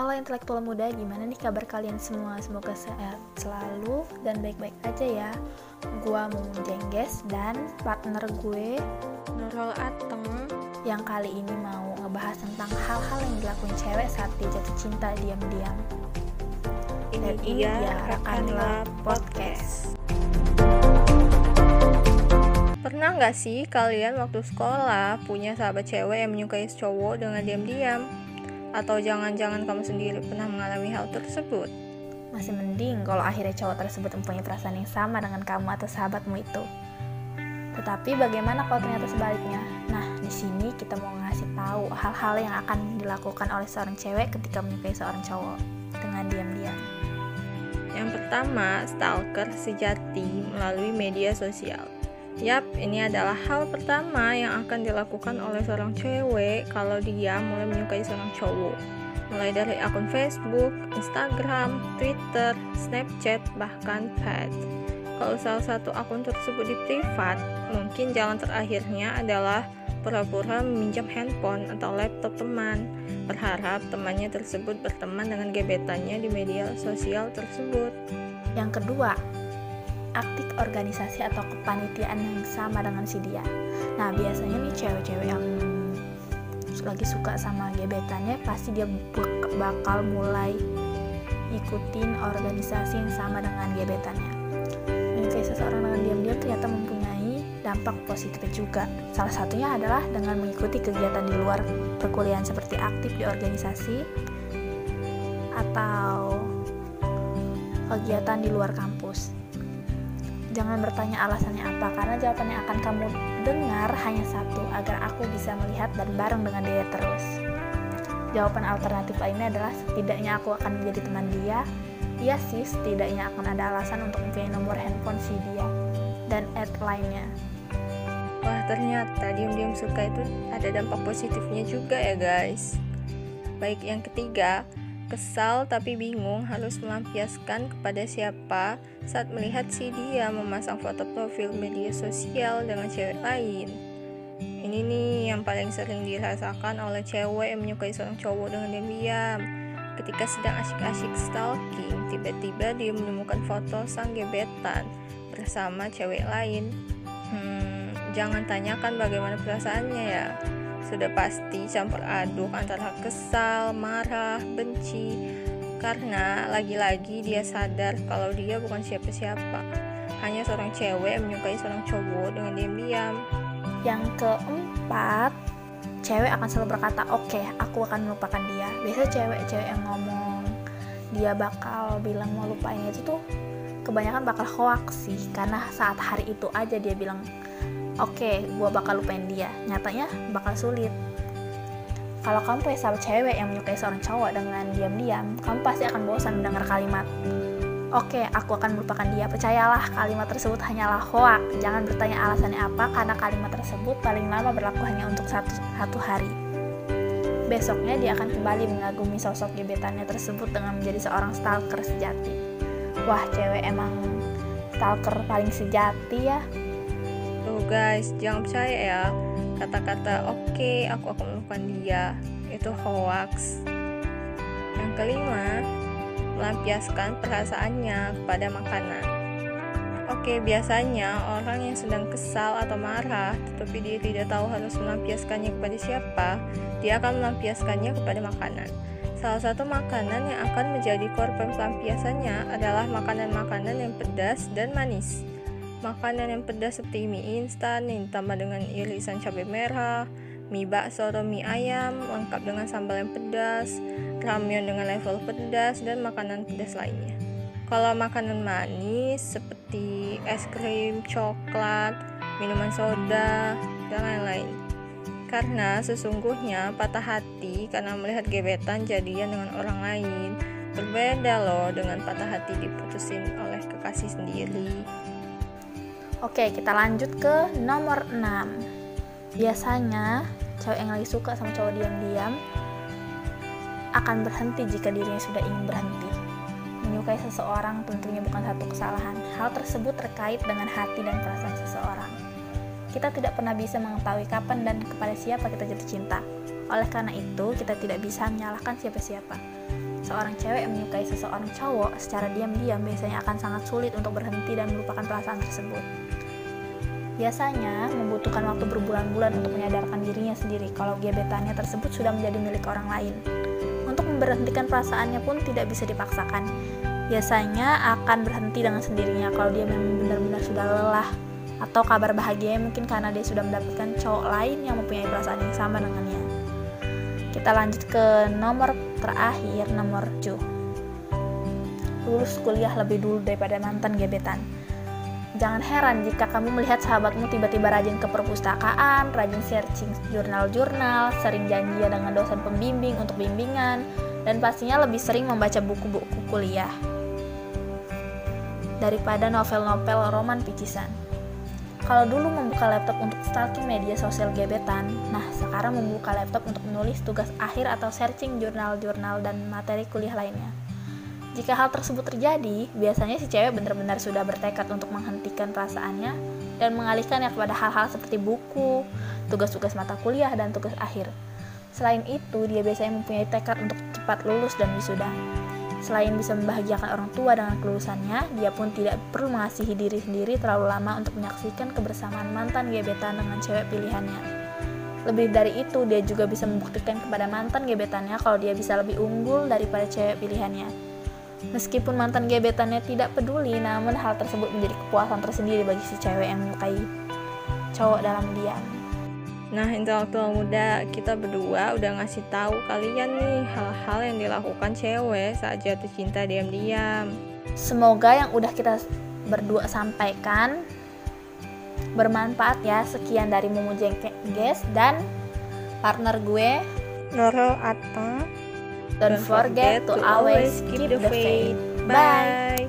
Halo intelektual muda, gimana nih kabar kalian semua? Semoga sehat selalu dan baik-baik aja ya. Gua Mumun Jengges dan partner gue Nurul Ateng yang kali ini mau ngebahas tentang hal-hal yang dilakuin cewek saat dia jatuh cinta diam-diam. Ini Dan ini dia Rekanlah Podcast. Pernah nggak sih kalian waktu sekolah punya sahabat cewek yang menyukai cowok dengan diam-diam? Atau jangan-jangan kamu sendiri pernah mengalami hal tersebut? Masih mending kalau akhirnya cowok tersebut mempunyai perasaan yang sama dengan kamu atau sahabatmu itu. Tetapi bagaimana kalau ternyata sebaliknya? Nah, di sini kita mau ngasih tahu hal-hal yang akan dilakukan oleh seorang cewek ketika menyukai seorang cowok dengan diam-diam. Yang pertama, stalker sejati melalui media sosial. Yap, ini adalah hal pertama yang akan dilakukan oleh seorang cewek kalau dia mulai menyukai seorang cowok. Mulai dari akun Facebook, Instagram, Twitter, Snapchat, bahkan pet. Kalau salah satu akun tersebut di privat, mungkin jalan terakhirnya adalah pura-pura meminjam handphone atau laptop teman, berharap temannya tersebut berteman dengan gebetannya di media sosial tersebut. Yang kedua, aktif organisasi atau kepanitiaan yang sama dengan si dia. Nah, biasanya nih cewek-cewek yang lagi suka sama gebetannya pasti dia bak- bakal mulai ikutin organisasi yang sama dengan gebetannya. Menyukai seseorang dengan diam-diam ternyata mempunyai dampak positif juga. Salah satunya adalah dengan mengikuti kegiatan di luar perkuliahan seperti aktif di organisasi atau kegiatan di luar kampus. Jangan bertanya alasannya apa, karena jawaban yang akan kamu dengar hanya satu, agar aku bisa melihat dan bareng dengan dia terus. Jawaban alternatif lainnya adalah setidaknya aku akan menjadi teman dia. Iya sih, setidaknya akan ada alasan untuk mempunyai nomor handphone si dia dan add lainnya. Wah ternyata diam-diam suka itu ada dampak positifnya juga ya guys Baik yang ketiga Kesal tapi bingung harus melampiaskan kepada siapa saat melihat si dia memasang foto profil media sosial dengan cewek lain. Ini nih yang paling sering dirasakan oleh cewek yang menyukai seorang cowok dengan diam-diam Ketika sedang asyik-asyik stalking, tiba-tiba dia menemukan foto sang gebetan bersama cewek lain. Hmm, jangan tanyakan bagaimana perasaannya ya. Sudah pasti campur aduk antara kesal, marah, benci. Karena lagi-lagi dia sadar kalau dia bukan siapa-siapa. Hanya seorang cewek yang menyukai seorang cowok dengan diam-diam. Yang keempat, cewek akan selalu berkata, "Oke, aku akan melupakan dia." Biasa cewek-cewek yang ngomong dia bakal bilang mau lupain itu tuh kebanyakan bakal hoax sih, karena saat hari itu aja dia bilang, "Oke, gua bakal lupain dia." Nyatanya bakal sulit. Kalau kamu punya sahabat cewek yang menyukai seorang cowok dengan diam-diam, kamu pasti akan bosan mendengar kalimat Oke, aku akan melupakan dia. Percayalah, kalimat tersebut hanyalah hoak. Jangan bertanya alasannya apa, karena kalimat tersebut paling lama berlaku hanya untuk satu, satu hari. Besoknya dia akan kembali mengagumi sosok gebetannya tersebut dengan menjadi seorang stalker sejati. Wah, cewek emang stalker paling sejati ya. Guys, jangan percaya ya. Kata-kata oke, aku akan melupakan dia. Itu hoax. Yang kelima, melampiaskan perasaannya kepada makanan. Oke, biasanya orang yang sedang kesal atau marah, tetapi dia tidak tahu harus melampiaskannya kepada siapa, dia akan melampiaskannya kepada makanan. Salah satu makanan yang akan menjadi korban pelampiasannya adalah makanan-makanan yang pedas dan manis. Makanan yang pedas seperti mie instan yang ditambah dengan irisan cabai merah, mie bakso atau mie ayam lengkap dengan sambal yang pedas, ramyeon dengan level pedas, dan makanan pedas lainnya. Kalau makanan manis seperti es krim, coklat, minuman soda, dan lain-lain. Karena sesungguhnya patah hati karena melihat gebetan jadian dengan orang lain. Berbeda loh dengan patah hati diputusin oleh kekasih sendiri. Oke, kita lanjut ke nomor 6. Biasanya, cewek yang lagi suka sama cowok diam-diam akan berhenti jika dirinya sudah ingin berhenti. Menyukai seseorang tentunya bukan satu kesalahan. Hal tersebut terkait dengan hati dan perasaan seseorang. Kita tidak pernah bisa mengetahui kapan dan kepada siapa kita jatuh cinta. Oleh karena itu, kita tidak bisa menyalahkan siapa-siapa. Seorang cewek yang menyukai seseorang cowok secara diam-diam biasanya akan sangat sulit untuk berhenti dan melupakan perasaan tersebut. Biasanya membutuhkan waktu berbulan-bulan untuk menyadarkan dirinya sendiri kalau gebetannya tersebut sudah menjadi milik orang lain. Untuk memberhentikan perasaannya pun tidak bisa dipaksakan. Biasanya akan berhenti dengan sendirinya kalau dia memang benar-benar sudah lelah atau kabar bahagianya mungkin karena dia sudah mendapatkan cowok lain yang mempunyai perasaan yang sama dengannya. Kita lanjut ke nomor terakhir, nomor 7. Lulus kuliah lebih dulu daripada mantan gebetan. Jangan heran jika kamu melihat sahabatmu tiba-tiba rajin ke perpustakaan, rajin searching jurnal-jurnal, sering janjian dengan dosen pembimbing untuk bimbingan, dan pastinya lebih sering membaca buku-buku kuliah daripada novel-novel roman picisan. Kalau dulu membuka laptop untuk stalking media sosial gebetan, nah sekarang membuka laptop untuk menulis tugas akhir atau searching jurnal-jurnal dan materi kuliah lainnya. Jika hal tersebut terjadi, biasanya si cewek benar-benar sudah bertekad untuk menghentikan perasaannya dan mengalihkannya kepada hal-hal seperti buku, tugas-tugas mata kuliah, dan tugas akhir. Selain itu, dia biasanya mempunyai tekad untuk cepat lulus dan wisuda. Selain bisa membahagiakan orang tua dengan kelulusannya, dia pun tidak perlu mengasihi diri sendiri terlalu lama untuk menyaksikan kebersamaan mantan gebetan dengan cewek pilihannya. Lebih dari itu, dia juga bisa membuktikan kepada mantan gebetannya kalau dia bisa lebih unggul daripada cewek pilihannya. Meskipun mantan gebetannya tidak peduli, namun hal tersebut menjadi kepuasan tersendiri bagi si cewek yang menyukai cowok dalam diam. Nah, intelektual muda kita berdua udah ngasih tahu kalian nih hal-hal yang dilakukan cewek saat jatuh cinta diam-diam. Semoga yang udah kita berdua sampaikan bermanfaat ya. Sekian dari Mumu Jengkes dan partner gue Nurul Atta. Don't forget to always keep the faith. Bye.